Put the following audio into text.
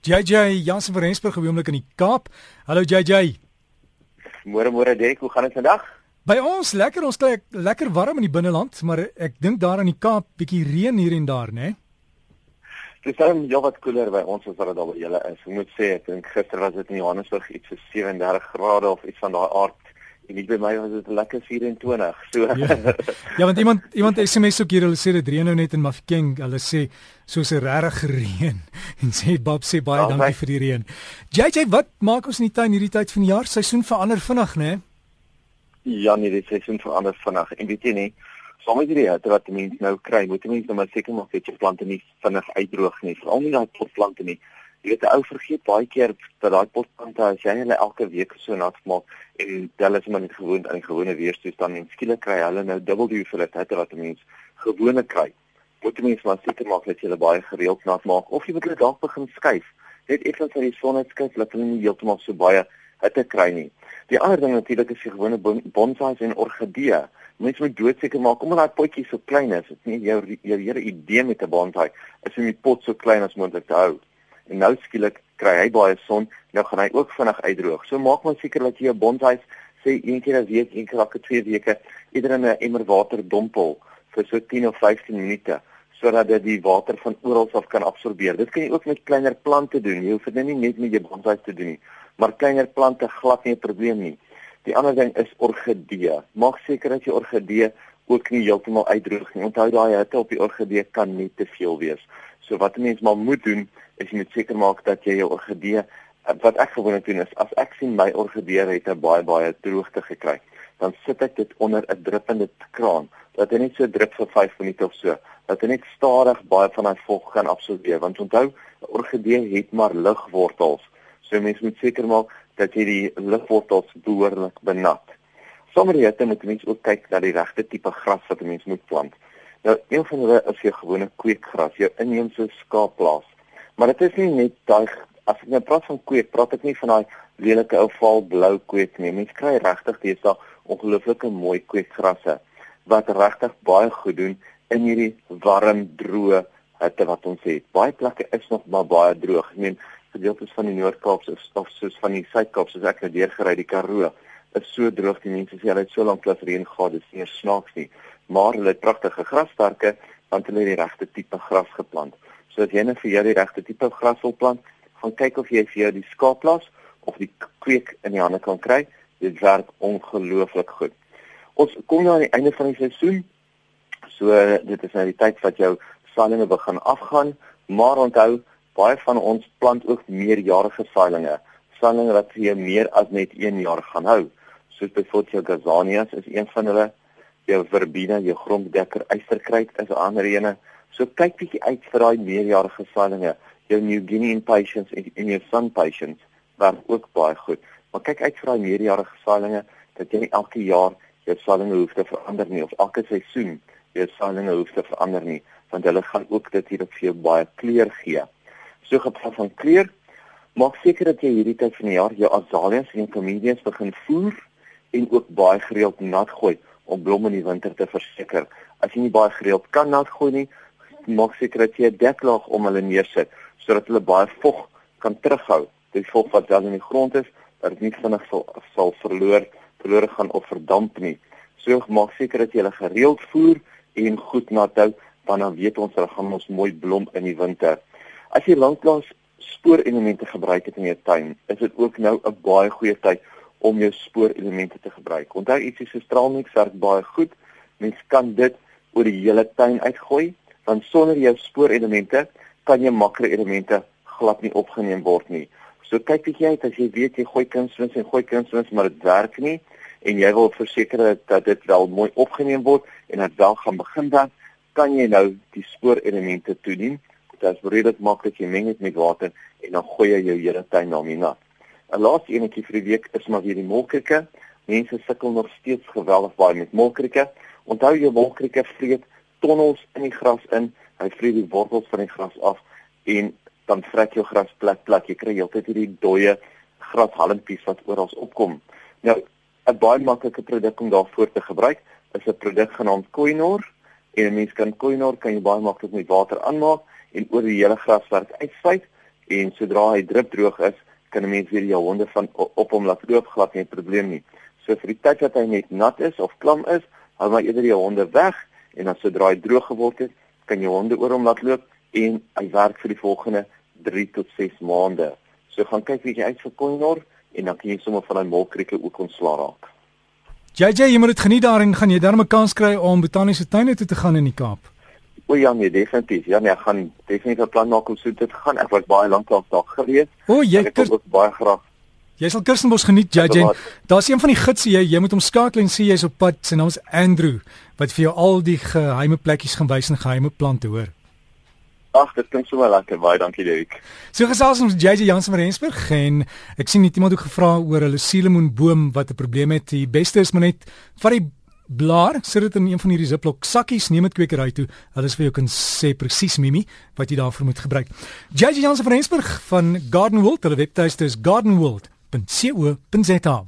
JJ Jansen van Rensburg gewoonlik in die Kaap. Hallo JJ. Môre môre Dek, hoe gaan dit vandag? By ons lekker, ons kry lekker warm in die binneland, maar ek dink daar in die Kaap bietjie reën hier en daar, né? Dit is dan ja wat koeler by ons as wat dit al by julle is. Ek moet sê ek dink gister was dit in Johannesburg iets so 37 grade of iets van daai aard en hier by my was dit lekker 24. So ja. ja, want iemand iemand SMS ook hier, hulle sê dit reën nou net in Mafeking. Hulle sê soos 'n regte reën en sê Bob sê baie oh, dankie my. vir die reën. JJ, wat maak ons in die tuin hierdie tyd van die jaar? Seisoen verander vinnig, né? Ja, nee, die seisoen verander vinnig. En weet jy nie, soms hierdie hitte wat mense nou kry, moet mense nou maar seker maak dat jy plante nie vinnig uitdroog nie. Veral nie daai potplante nie. Jy weet ou vergeet baie keer dat daai potplante as jy hulle elke week so nat maak en hulle is maar net gewoond aan die gewone weerstoestand en skielik kry hulle nou dubbel die hoeveelheid hitte wat 'n mens gewone kry. Moet jy mens maar seker maak dat jy hulle baie gereeld nat maak of jy moet hulle dalk begin skuif. Net effens aan die son uitskuif dat hulle nie heeltemal so baie hitte kry nie. Die ander ding natuurlik is die gewone bonsais en orgidee. Mens moet doodseker maak omdat daai potjie so klein is. Dit nie jou jou hele idee met 'n bonsai is om die pot so klein as moontlik te hou en nou skielik kry hy baie son, nou gaan hy ook vinnig uitdroog. So maak maar seker dat jy 'n bonsai sê een keer 'n week, een keer elke twee weke, eerder in 'n emmer water dompel vir so 10 of 15 minute sodat dit die water van oral af kan absorbeer. Dit kan jy ook met kleiner plante doen. Jy hoef dit nie net met jou bonsai te doen nie, maar kleiner plante glad nie 'n probleem nie. Die ander ding is orgidee. Maak seker dat jy orgidee ook nie heeltemal uitdroog nie. Onthou daai hitte op die orgidee kan nie te veel wees. So wat 'n mens maar moet doen is jy moet seker maak dat jy jou orgidee wat ek gewoonlik doen is as ek sien my orgidee het 'n baie baie droogte gekry, dan sit ek dit onder 'n druppende kraan dat hy net so drup vir 5 minute of so, dat hy net stadig baie van daai vog kan absorbeer want onthou orgidee het maar ligwortels. So mens moet seker maak dat jy die ligwortels behoorlik benat. Sommige hitte moet mens ook kyk na die regte tipe gras wat 'n mens moet plant. Nou een van hulle is jou gewone kweekgras, jou inheemse skaapplaas. Maar dit is nie net daai as ek nou praat van kweek, praat ek nie van daai lelike ou val blou kweek nie. Mens kry regtig deesdae ongelooflike mooi kweekgrasse wat regtig baie goed doen in hierdie warm, droë hitte wat ons het. Baie plekke is nog maar baie droog. Ek meen gedeeltes van die Noord-Kaap is of soos van die Suid-Kaap soos ek nou deurgery die Karoo is so droog die mense sê hulle het so lank plus reën gehad, dis nie snaaks nie maar hulle het pragtige grasperke want hulle het die regte tipe gras geplant. So as jy net vir jou die regte tipe gras wil plant, gaan kyk of jy vir jou die skaapplaas of die kweek in die hande kan kry. Dit werk ongelooflik goed. Ons kom nou aan die einde van die seisoen. So dit is nou die tyd wat jou saailinge begin afgaan, maar onthou baie van ons plant ook meerjarige saailinge. Saailinge wat vir jou meer as net 1 jaar gaan hou. Soos byvoorbeeld jou gazanias is een van hulle jou verbena, jou gronddekker, eysterkruid is 'n ander ene. So kyk bietjie uit vir daai meerjarige vallinge, jou New Guinea impatiens en, en jou sun patiens wat ook baie goed. Maar kyk uit vir daai meerjarige vallinge dat jy nie elke jaar jou vallinge hoef te verander nie of elke seisoen jou vallinge hoef te verander nie, want hulle gaan ook dit hier vir jou baie kleur gee. So gepraat van kleur, maak seker dat jy hierdie tyd van die jaar jou azaleas en comedians begin voer en ook baie gereeld nat gooi om blomme in die winter te verseker. As jy nie baie gereeld kan nat gooi nie, maak seker dat jy 'n deklaag om hulle neersit sodat hulle baie vog kan terughou. Die vog wat dan in die grond is, dat dit nie vinnig sal sal verloor, verlore gaan of verdamp nie. So maak seker dat jy hulle gereeld voer en goed nat hou, want dan weet ons hulle gaan ons mooi blom in die winter. As jy lanklaas spoorelemente gebruik het in jou tuin, is dit ook nou 'n baie goeie tyd om jou spoorelemente te gebruik. Onthou ietsie so straalmix werk baie goed. Mens kan dit oor die hele tuin uitgooi, want sonder jou spoorelemente kan jou makroelemente glad nie opgeneem word nie. So kyk bietjie uit as jy weet jy gooi kunsmis en gooi kunsmis maar dit werk nie en jy wil verseker dat dit wel mooi opgeneem word en dit wel gaan begin dan kan jy nou die spoorelemente toedien. Dit is redelik maklik jy meng dit met water en dan gooi jy jou hele tuin daarmee nat. 'n laaste enetjie vir die week is maar weer die molkrieke. Mense sukkel nog steeds geweldig baie met molkrieke. Onthou jy molkrieke vreet tonnels in die gras in. Hy vreet die wortels van die gras af en dan vrek jou gras plat plat. Jy kry heeltyd hierdie dooie grashalmpies wat oral opkom. Nou, 'n baie maklike produk om daarvoor te gebruik is 'n produk genaamd Koinor. En 'n mens kan Koinor kan jy baie maklik met water aanmaak en oor die hele graswerk uitspuit en sodra hy drup droog is, kan 'n mens weer jou honde van op hom laat loop glad nie 'n probleem nie. So vir die tyd wat hy net nat is of klam is, hou maar eerder jou honde weg en dan sodra hy droog geword het, kan jy honde oor hom laat loop en hy werk vir die volgende 3 tot 6 maande. So gaan kyk wie jy uit vir Koinor en dan kan jy sommer van daai molkrieke ook ontslaa raak. JJ, jy moet dit geniet daarin gaan jy darm 'n kans kry om botaniese tuine toe te gaan in die Kaap. O ja, nee, definitief. Ja, nee, ek gaan definitief 'n plan maak om so te gaan. Ek was baie lank lank daar gewees. O, jy kan ook baie graag. Jy sal Kirstenbos geniet, JJ. Daar's een van die gidse jy, jy moet hom skakel en sê jy's op pad. Sy naam is Andrew wat vir jou al die geheime plekkies gaan wys en geheime plante hoor. Ag, dit klink sommer lekker. Baie dankie, Derek. So gesels ons JJ Jansen van Rensburg en ek sien net iemand ook gevra oor hulle sielemoenboom wat 'n probleem het. Die beste is maar net vat die blaar, sit dit in een van hierdie Ziploc sakkies, neem dit kwekery toe. Hulle is vir jou kan sê presies Mimi wat jy daarvoor moet gebruik. JJ Jansen van Rensburg van Garden World, hulle webtuiste is gardenworld.co.za.